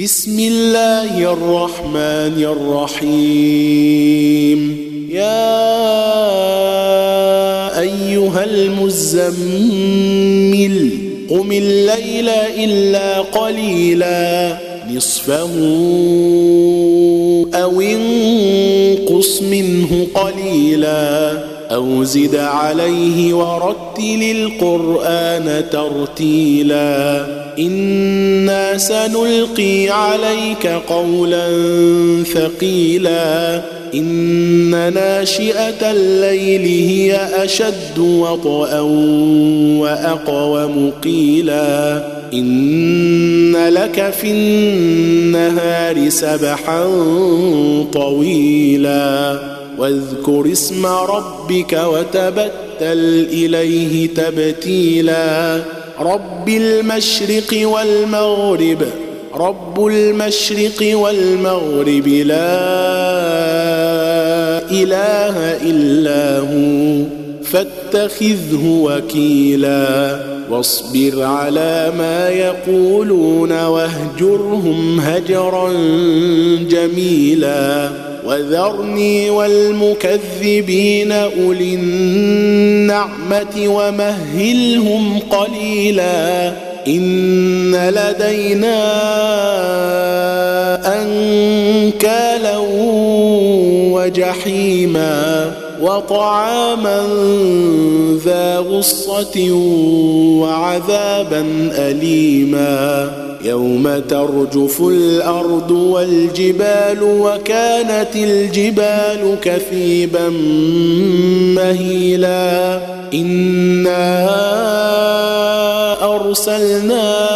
بسم الله الرحمن الرحيم. يا أيها المزمل قم الليل إلا قليلا. نصفه أو انقص منه قليلا. أو زد عليه ورتل القرآن ترتيلا. إنا سنلقي عليك قولا ثقيلا. إن ناشئة الليل هي أشد وطئا واقوم قيلا إن لك في النهار سبحا طويلا. واذكر اسم ربك وتبتل إليه تبتيلا. رب المشرق والمغرب رب المشرق والمغرب لا إله إلا هو فاتخذه وكيلا. واصبر على ما يقولون واهجرهم هجرا جميلا. وذرني والمكذبين أولي النعمة ومهلهم قليلا إن لدينا أنكالا وجحيما وطعاما ذا غصة وعذابا أليما. يوم ترجف الأرض والجبال وكانت الجبال كثيبا مهيلا. إنا ارسلنا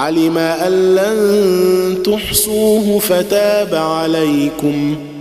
علم أن لن تحصوه فتاب عليكم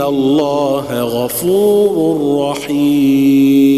الله غفور رحيم